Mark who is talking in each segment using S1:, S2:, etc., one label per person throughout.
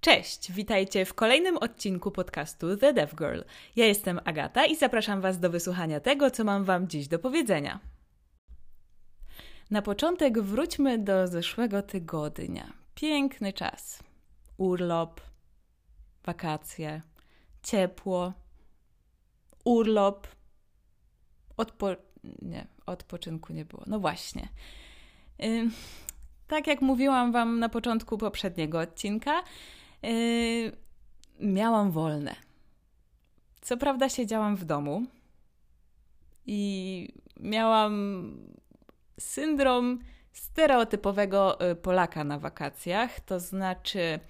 S1: Cześć, witajcie w kolejnym odcinku podcastu The Dev Girl. Ja jestem Agata i zapraszam Was do wysłuchania tego, co mam Wam dziś do powiedzenia. Na początek wróćmy do zeszłego tygodnia. Piękny czas. Urlop, wakacje, ciepło, urlop, odpo... nie, odpoczynku nie było. No właśnie. Tak jak mówiłam Wam na początku poprzedniego odcinka, yy, miałam wolne. Co prawda siedziałam w domu i miałam syndrom stereotypowego y, Polaka na wakacjach, to znaczy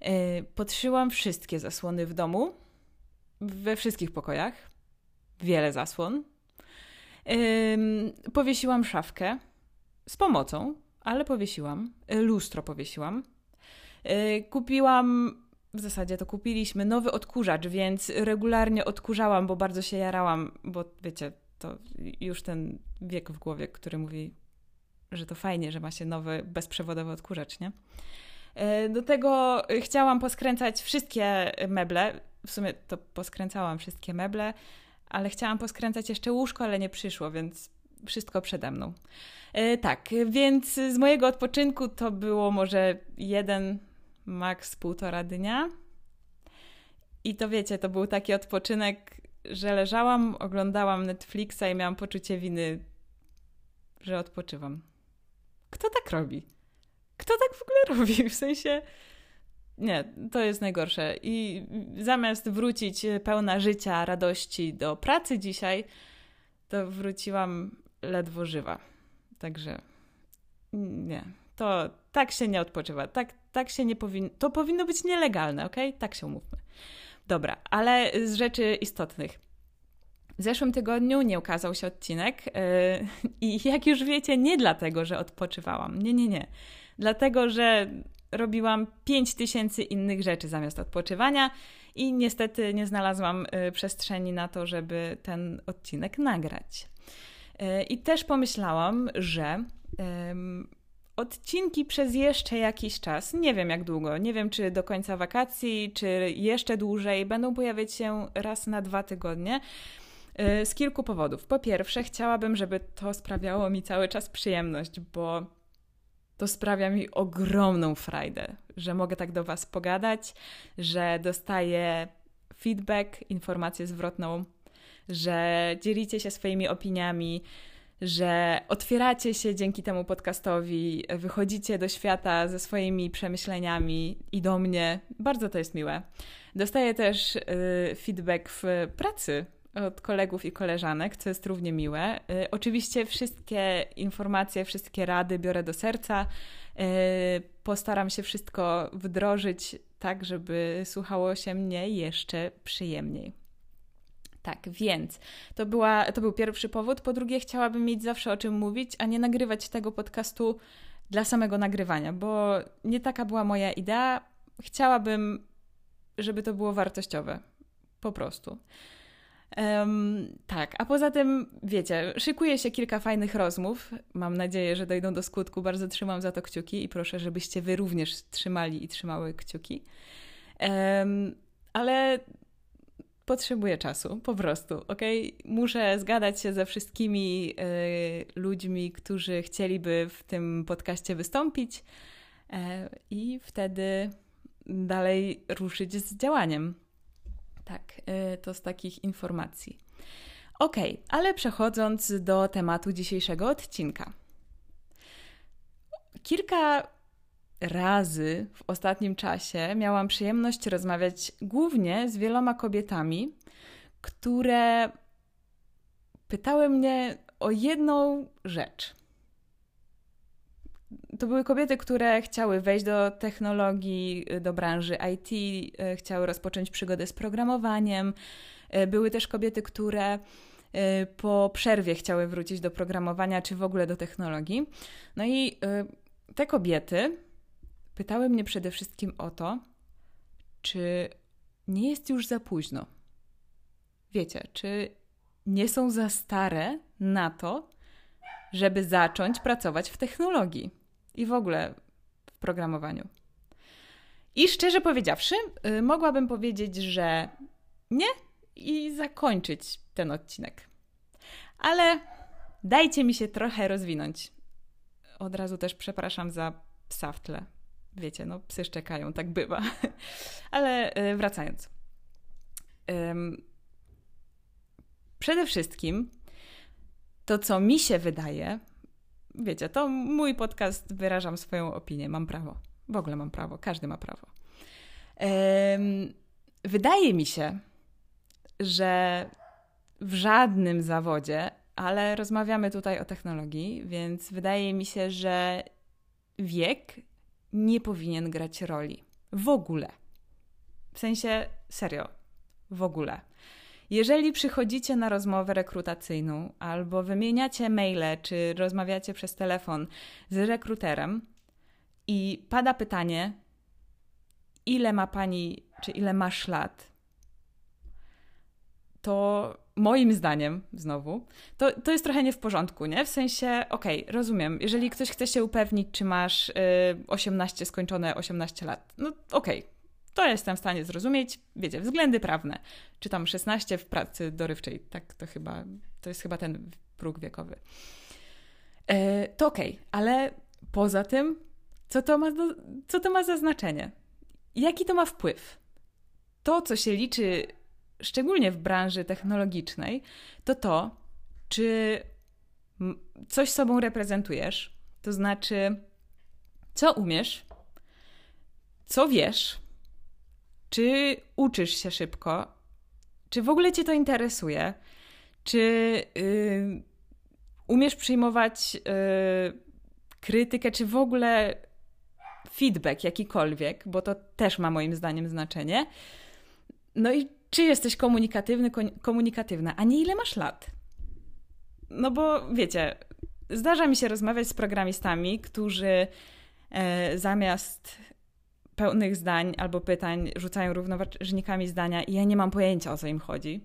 S1: yy, podszyłam wszystkie zasłony w domu, we wszystkich pokojach, wiele zasłon. Powiesiłam szafkę z pomocą, ale powiesiłam. Y, lustro powiesiłam. Yy, kupiłam, w zasadzie to kupiliśmy nowy odkurzacz, więc regularnie odkurzałam, bo bardzo się jarałam, bo wiecie, to już ten wiek w głowie, który mówi, że to fajnie, że ma się nowy bezprzewodowy odkurzacz, nie? Yy, do tego chciałam poskręcać wszystkie meble. W sumie to poskręcałam wszystkie meble, ale chciałam poskręcać jeszcze łóżko, ale nie przyszło, więc wszystko przede mną. Yy, tak, więc z mojego odpoczynku to było może jeden, maks półtora dnia. I to wiecie, to był taki odpoczynek, że leżałam, oglądałam Netflixa i miałam poczucie winy, że odpoczywam. Kto tak robi? Kto tak w ogóle robi? W sensie. Nie, to jest najgorsze. I zamiast wrócić pełna życia, radości do pracy dzisiaj, to wróciłam ledwo żywa. Także nie, to tak się nie odpoczywa. Tak, tak się nie powinno. To powinno być nielegalne, ok? Tak się umówmy. Dobra, ale z rzeczy istotnych. W zeszłym tygodniu nie ukazał się odcinek yy, i jak już wiecie, nie dlatego, że odpoczywałam. Nie, nie, nie. Dlatego, że robiłam 5000 innych rzeczy zamiast odpoczywania i niestety nie znalazłam yy, przestrzeni na to, żeby ten odcinek nagrać. Yy, I też pomyślałam, że odcinki przez jeszcze jakiś czas, nie wiem jak długo, nie wiem czy do końca wakacji, czy jeszcze dłużej, będą pojawiać się raz na dwa tygodnie. Y, z kilku powodów. Po pierwsze, chciałabym, żeby to sprawiało mi cały czas przyjemność, bo to sprawia mi ogromną frajdę, że mogę tak do Was pogadać, że dostaję feedback, informację zwrotną, że dzielicie się swoimi opiniami, że otwieracie się dzięki temu podcastowi, wychodzicie do świata ze swoimi przemyśleniami i do mnie. Bardzo to jest miłe. Dostaję też y, feedback w pracy od kolegów i koleżanek, co jest równie miłe. Y, oczywiście wszystkie informacje, wszystkie rady biorę do serca. Y, postaram się wszystko wdrożyć tak, żeby słuchało się mnie jeszcze przyjemniej. Tak, więc to, była, to był pierwszy powód. Po drugie, chciałabym mieć zawsze o czym mówić, a nie nagrywać tego podcastu dla samego nagrywania, bo nie taka była moja idea. Chciałabym, żeby to było wartościowe. Po prostu. Um, tak, a poza tym, wiecie, szykuje się kilka fajnych rozmów. Mam nadzieję, że dojdą do skutku. Bardzo trzymam za to kciuki i proszę, żebyście wy również trzymali i trzymały kciuki. Um, ale potrzebuję czasu, po prostu, ok? Muszę zgadać się ze wszystkimi y, ludźmi, którzy chcieliby w tym podcaście wystąpić y, i wtedy dalej ruszyć z działaniem. Tak, y, to z takich informacji. Ok, ale przechodząc do tematu dzisiejszego odcinka. Kilka razy w ostatnim czasie miałam przyjemność rozmawiać głównie z wieloma kobietami, które pytały mnie o jedną rzecz. To były kobiety, które chciały wejść do technologii, do branży IT, e, chciały rozpocząć przygodę z programowaniem. E, były też kobiety, które po przerwie chciały wrócić do programowania, czy w ogóle do technologii. No i te kobiety pytały mnie przede wszystkim o to, czy nie jest już za późno. Wiecie, czy nie są za stare na to, żeby zacząć pracować w technologii i w ogóle w programowaniu. I szczerze powiedziawszy, yy, mogłabym powiedzieć, że nie i zakończyć ten odcinek. Ale dajcie mi się trochę rozwinąć. Od razu też przepraszam za psa w tle. Wiecie, no psy szczekają, tak bywa. Ale yy, wracając. Przede wszystkim to, co mi się wydaje, wiecie, to mój podcast, wyrażam swoją opinię, mam prawo. W ogóle mam prawo, każdy ma prawo. wydaje mi się, że w żadnym zawodzie, ale rozmawiamy tutaj o technologii, więc wydaje mi się, że wiek nie powinien grać roli. W ogóle. W sensie serio, w ogóle. Jeżeli przychodzicie na rozmowę rekrutacyjną albo wymieniacie maile, czy rozmawiacie przez telefon z rekruterem i pada pytanie, ile ma pani, czy ile masz lat, to moim zdaniem, znowu, to, to jest trochę nie w porządku, nie? W sensie, okej, okay, rozumiem, jeżeli ktoś chce się upewnić, czy masz y, 18, skończone 18 lat, no okej, okay, to jestem w stanie zrozumieć, wiecie, względy prawne. Czy tam 16 w pracy dorywczej, tak to chyba, to jest chyba ten próg wiekowy. E, to okej, okay, ale poza tym, co to, ma do, co to ma za znaczenie? Jaki to ma wpływ? To, co się liczy szczególnie w branży technologicznej, to to, czy coś sobą reprezentujesz, to znaczy, co umiesz, co wiesz, czy uczysz się szybko? Czy w ogóle Cię to interesuje? Czy yy, umiesz przyjmować yy, krytykę, czy w ogóle feedback jakikolwiek, bo to też ma moim zdaniem znaczenie. No i czy jesteś komunikatywny, komunikatywna, a nie ile masz lat? No bo wiecie, zdarza mi się rozmawiać z programistami, którzy e, zamiast pełnych zdań albo pytań rzucają równoważnikami zdania i ja nie mam pojęcia o co im chodzi.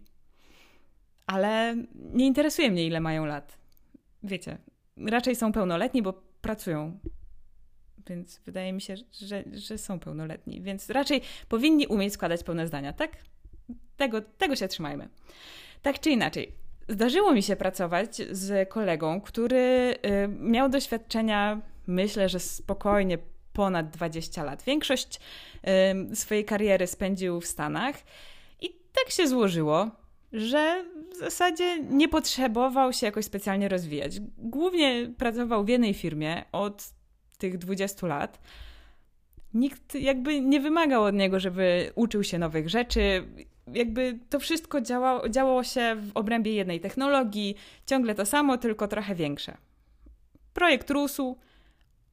S1: Ale nie interesuje mnie, ile mają lat. Wiecie, raczej są pełnoletni, bo pracują. Więc wydaje mi się, że, że są pełnoletni. Więc raczej powinni umieć składać pełne zdania, tak? Tego, tego się trzymajmy. Tak czy inaczej, zdarzyło mi się pracować z kolegą, który y, miał doświadczenia, myślę, że spokojnie ponad 20 lat. Większość swojej kariery spędził w Stanach i tak się złożyło, że w zasadzie nie potrzebował się jakoś specjalnie rozwijać. Głównie pracował w jednej firmie od tych 20 lat. Nikt jakby nie wymagał od niego, żeby uczył się nowych rzeczy. Jakby to wszystko działało, działo się w obrębie jednej technologii, ciągle to samo, tylko trochę większe. Projekt rósł,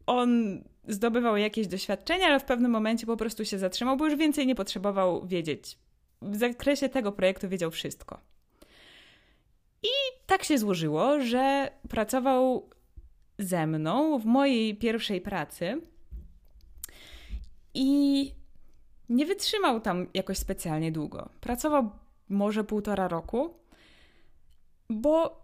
S1: on zdobywał jakieś doświadczenia, ale w pewnym momencie po prostu się zatrzymał, bo już więcej nie potrzebował wiedzieć. W zakresie tego projektu wiedział wszystko. I tak się złożyło, że pracował ze mną w mojej pierwszej pracy i nie wytrzymał tam jakoś specjalnie długo. Pracował może półtora roku, bo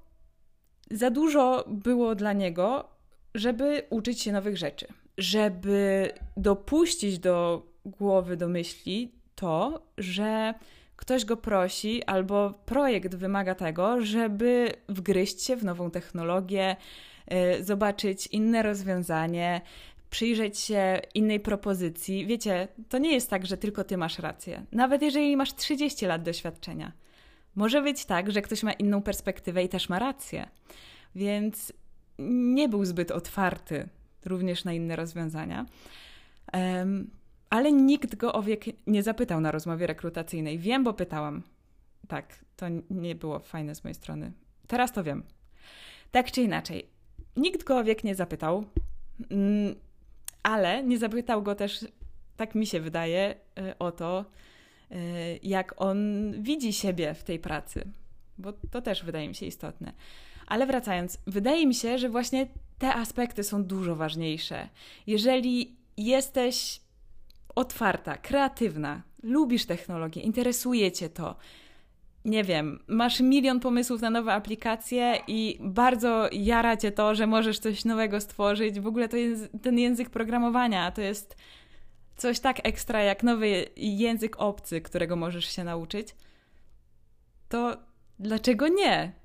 S1: za dużo było dla niego, żeby uczyć się nowych rzeczy żeby dopuścić do głowy, do myśli to, że ktoś go prosi albo projekt wymaga tego, żeby wgryźć się w nową technologię, y, zobaczyć inne rozwiązanie, przyjrzeć się innej propozycji. Wiecie, to nie jest tak, że tylko ty masz rację. Nawet jeżeli masz 30 lat doświadczenia, może być tak, że ktoś ma inną perspektywę i też ma rację. Więc nie był zbyt otwarty również na inne rozwiązania. Ale nikt go o wiek nie zapytał na rozmowie rekrutacyjnej. Wiem, bo pytałam. Tak, to nie było fajne z mojej strony. Teraz to wiem. Tak czy inaczej, nikt go o wiek nie zapytał, mm, ale nie zapytał go też, tak mi się wydaje, e, o to, e, jak on widzi siebie w tej pracy, bo to też wydaje mi się istotne. Ale wracając, wydaje mi się, że właśnie te aspekty są dużo ważniejsze. Jeżeli jesteś otwarta, kreatywna, lubisz technologię, interesuje cię to, nie wiem, masz milion pomysłów na nowe aplikacje i bardzo jara cię to, że możesz coś nowego stworzyć. W ogóle to jest ten język programowania, to jest coś tak ekstra jak nowy język obcy, którego możesz się nauczyć. To dlaczego nie?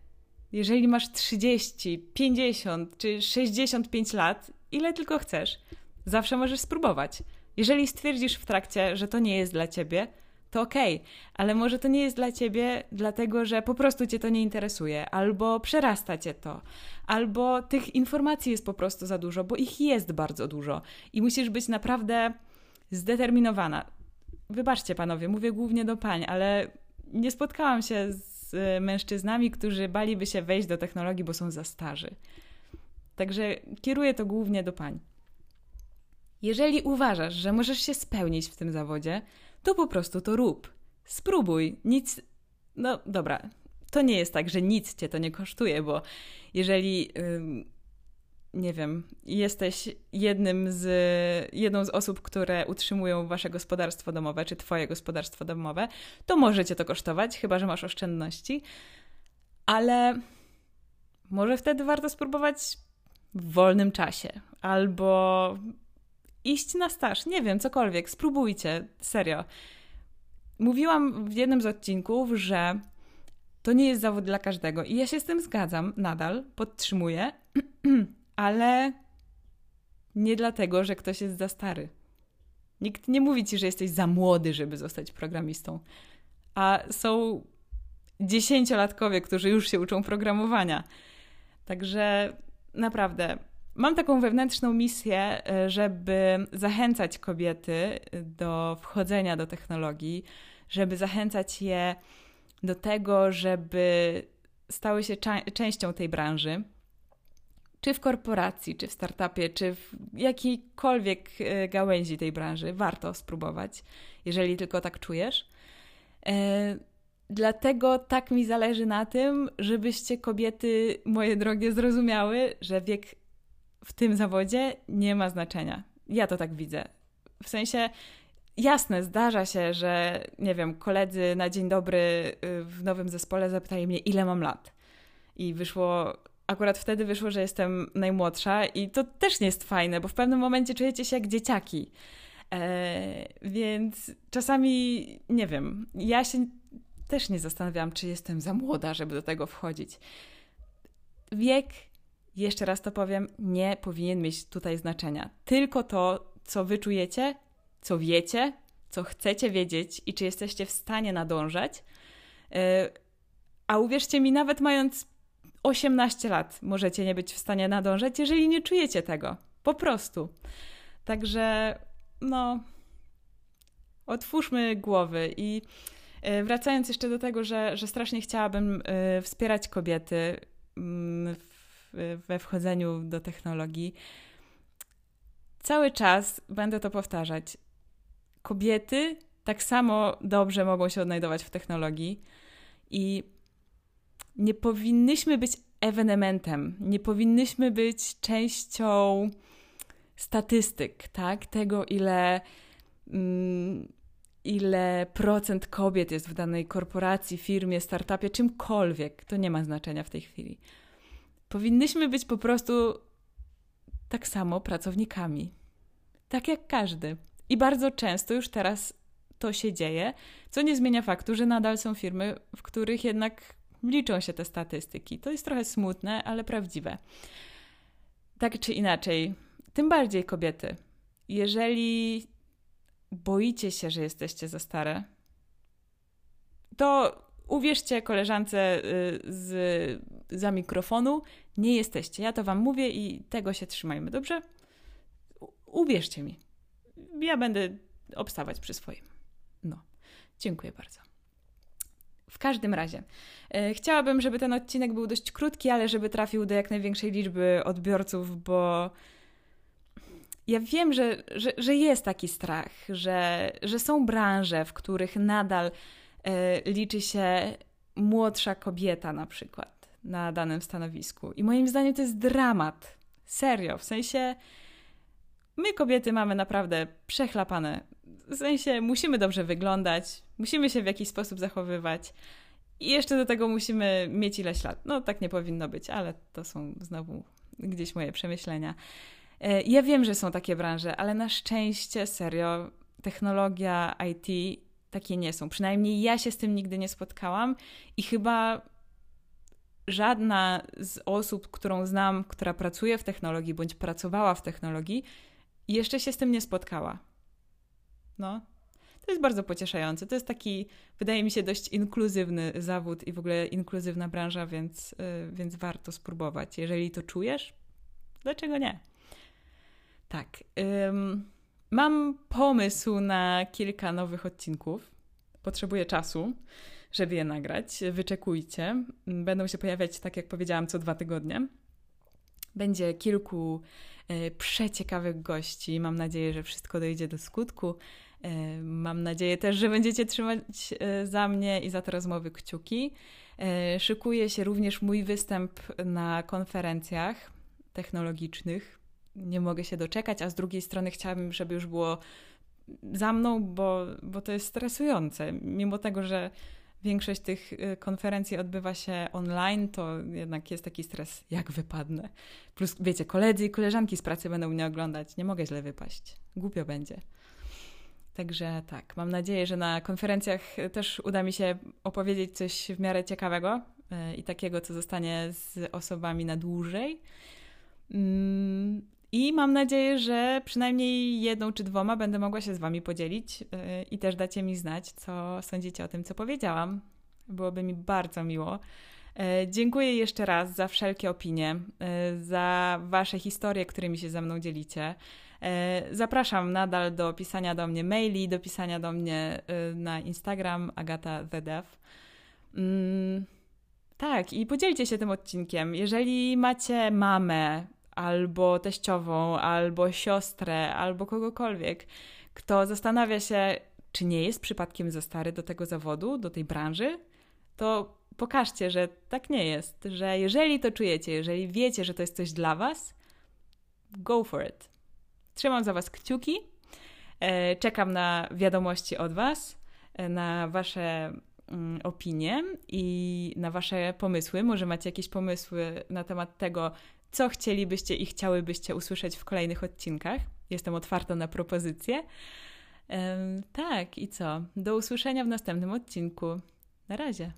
S1: Jeżeli masz 30, 50 czy 65 lat, ile tylko chcesz, zawsze możesz spróbować. Jeżeli stwierdzisz w trakcie, że to nie jest dla ciebie, to okej, okay, ale może to nie jest dla ciebie, dlatego że po prostu cię to nie interesuje, albo przerasta cię to, albo tych informacji jest po prostu za dużo, bo ich jest bardzo dużo i musisz być naprawdę zdeterminowana. Wybaczcie panowie, mówię głównie do pań, ale nie spotkałam się z mężczyznami, którzy baliby się wejść do technologii, bo są za starzy. Także kieruję to głównie do pań. Jeżeli uważasz, że możesz się spełnić w tym zawodzie, to po prostu to rób. Spróbuj. Nic. No dobra, to nie jest tak, że nic cię to nie kosztuje, bo jeżeli. Nie wiem, jesteś jednym z, jedną z osób, które utrzymują wasze gospodarstwo domowe, czy twoje gospodarstwo domowe, to może cię to kosztować, chyba że masz oszczędności, ale może wtedy warto spróbować w wolnym czasie albo iść na staż, nie wiem, cokolwiek, spróbujcie, serio. Mówiłam w jednym z odcinków, że to nie jest zawód dla każdego i ja się z tym zgadzam nadal, podtrzymuję, ale nie dlatego, że ktoś jest za stary. Nikt nie mówi ci, że jesteś za młody, żeby zostać programistą. A są dziesięciolatkowie, którzy już się uczą programowania. Także naprawdę Mam taką wewnętrzną misję, e, żeby zachęcać kobiety do wchodzenia do technologii, żeby zachęcać je do tego, żeby stały się częścią tej branży. Czy w korporacji, czy w startupie, czy w jakiejkolwiek e, gałęzi tej branży, warto spróbować, jeżeli tylko tak czujesz. E, dlatego tak mi zależy na tym, żebyście kobiety, moje drogie, zrozumiały, że wiek w tym zawodzie nie ma znaczenia. Ja to tak widzę. W sensie, jasne, zdarza się, że nie wiem, koledzy na dzień dobry y, w nowym zespole zapytali mnie, ile mam lat. I wyszło, akurat wtedy wyszło, że jestem najmłodsza, i to też nie jest fajne, bo w pewnym momencie czujecie się jak dzieciaki. E, więc czasami, nie wiem, ja się też nie zastanawiałam, czy jestem za młoda, żeby do tego wchodzić. Wiek jeszcze raz to powiem, nie powinien mieć tutaj znaczenia. Tylko to, co wyczujecie, co wiecie, co chcecie wiedzieć i czy jesteście w stanie nadążać. E, a uwierzcie mi, nawet mając 18 lat, możecie nie być w stanie nadążać, jeżeli nie czujecie tego. Po prostu. Także, no, otwórzmy głowy i e, wracając jeszcze do tego, że, że strasznie chciałabym e, wspierać kobiety mm, we wchodzeniu do technologii. Cały czas będę to powtarzać. Kobiety tak samo dobrze mogą się odnajdować w technologii i nie powinnyśmy być ewenementem, nie powinnyśmy być częścią statystyk, tak? Tego, ile, mm, ile procent kobiet jest w danej korporacji, firmie, startupie, czymkolwiek. To nie ma znaczenia w tej chwili. Powinnyśmy być po prostu tak samo pracownikami. Tak jak każdy. I bardzo często już teraz to się dzieje, co nie zmienia faktu, że nadal są firmy, w których jednak liczą się te statystyki. To jest trochę smutne, ale prawdziwe. Tak czy inaczej, tym bardziej kobiety. Jeżeli boicie się, że jesteście za stare, to uwierzcie koleżance y, z, za mikrofonu, nie jesteście. Ja to wam mówię i tego się trzymajmy, dobrze? Uwierzcie mi. Ja będę obstawać przy swoim. No, dziękuję bardzo. W każdym razie, e, chciałabym, żeby ten odcinek był dość krótki, ale żeby trafił do jak największej liczby odbiorców, bo ja wiem, że, że, że jest taki strach, że, że są branże, w których nadal E, liczy się młodsza kobieta na przykład na danym stanowisku. I moim zdaniem to jest dramat. Serio, w sensie my kobiety mamy naprawdę przechlapane. W sensie musimy dobrze wyglądać, musimy się w jakiś sposób zachowywać. I jeszcze do tego musimy mieć ileś lat. No tak nie powinno być, ale to są znowu gdzieś moje przemyślenia. E, ja wiem, że są takie branże, ale na szczęście, serio, technologia, IT takie nie są. Przynajmniej ja się z tym nigdy nie spotkałam i chyba żadna z osób, którą znam, która pracuje w technologii bądź pracowała w technologii, jeszcze się z tym nie spotkała. No, to jest bardzo pocieszające. To jest taki, wydaje mi się, dość inkluzywny zawód i w ogóle inkluzywna branża, więc, yy, więc warto spróbować. Jeżeli to czujesz, dlaczego nie? Tak. Ym, mam pomysł na kilka nowych odcinków. Potrzebuję czasu, żeby je nagrać. Wyczekujcie. Będą się pojawiać, tak jak powiedziałam, co dwa tygodnie. Będzie kilku e, przeciekawych gości. Mam nadzieję, że wszystko dojdzie do skutku. E, mam nadzieję też, że będziecie trzymać e, za mnie i za te rozmowy kciuki. Szykuje się również mój występ na konferencjach technologicznych. Nie mogę się doczekać, a z drugiej strony chciałabym, żeby już było za mną, bo, bo to jest stresujące. Mimo tego, że większość tych konferencji odbywa się online, to jednak jest taki stres, jak wypadnę. Plus, wiecie, koledzy i koleżanki z pracy będą mnie oglądać. Nie mogę źle wypaść. Głupio będzie. Także tak, mam nadzieję, że na konferencjach też uda mi się opowiedzieć coś w miarę ciekawego y, i takiego, co zostanie z osobami na dłużej. Mm, I mam nadzieję, że przynajmniej jedną czy dwoma będę mogła się z Wami podzielić yy, i też dacie mi znać, co sądzicie o tym, co powiedziałam. Byłoby mi bardzo miło. Yy, dziękuję jeszcze raz za wszelkie opinie, za Wasze historie, którymi się ze mną dzielicie. Zapraszam nadal do pisania do mnie maili, do pisania do mnie na Instagram Agata The Dev. Mm, tak, i podzielcie się tym odcinkiem. Jeżeli macie mamę, albo teściową, albo siostrę, albo kogokolwiek, kto zastanawia się, czy nie jest przypadkiem za stary do tego zawodu, do tej branży, to pokażcie, że tak nie jest, że jeżeli to czujecie, jeżeli wiecie, że to jest coś dla Was, go for it. Trzymam za Was kciuki, e, czekam na wiadomości od Was, e, na Wasze mm, opinie i na Wasze pomysły. Może macie jakieś pomysły na temat tego, co chcielibyście i chciałybyście usłyszeć w kolejnych odcinkach. Jestem otwarta na propozycje. tak, i co? Do usłyszenia w następnym odcinku. Na razie.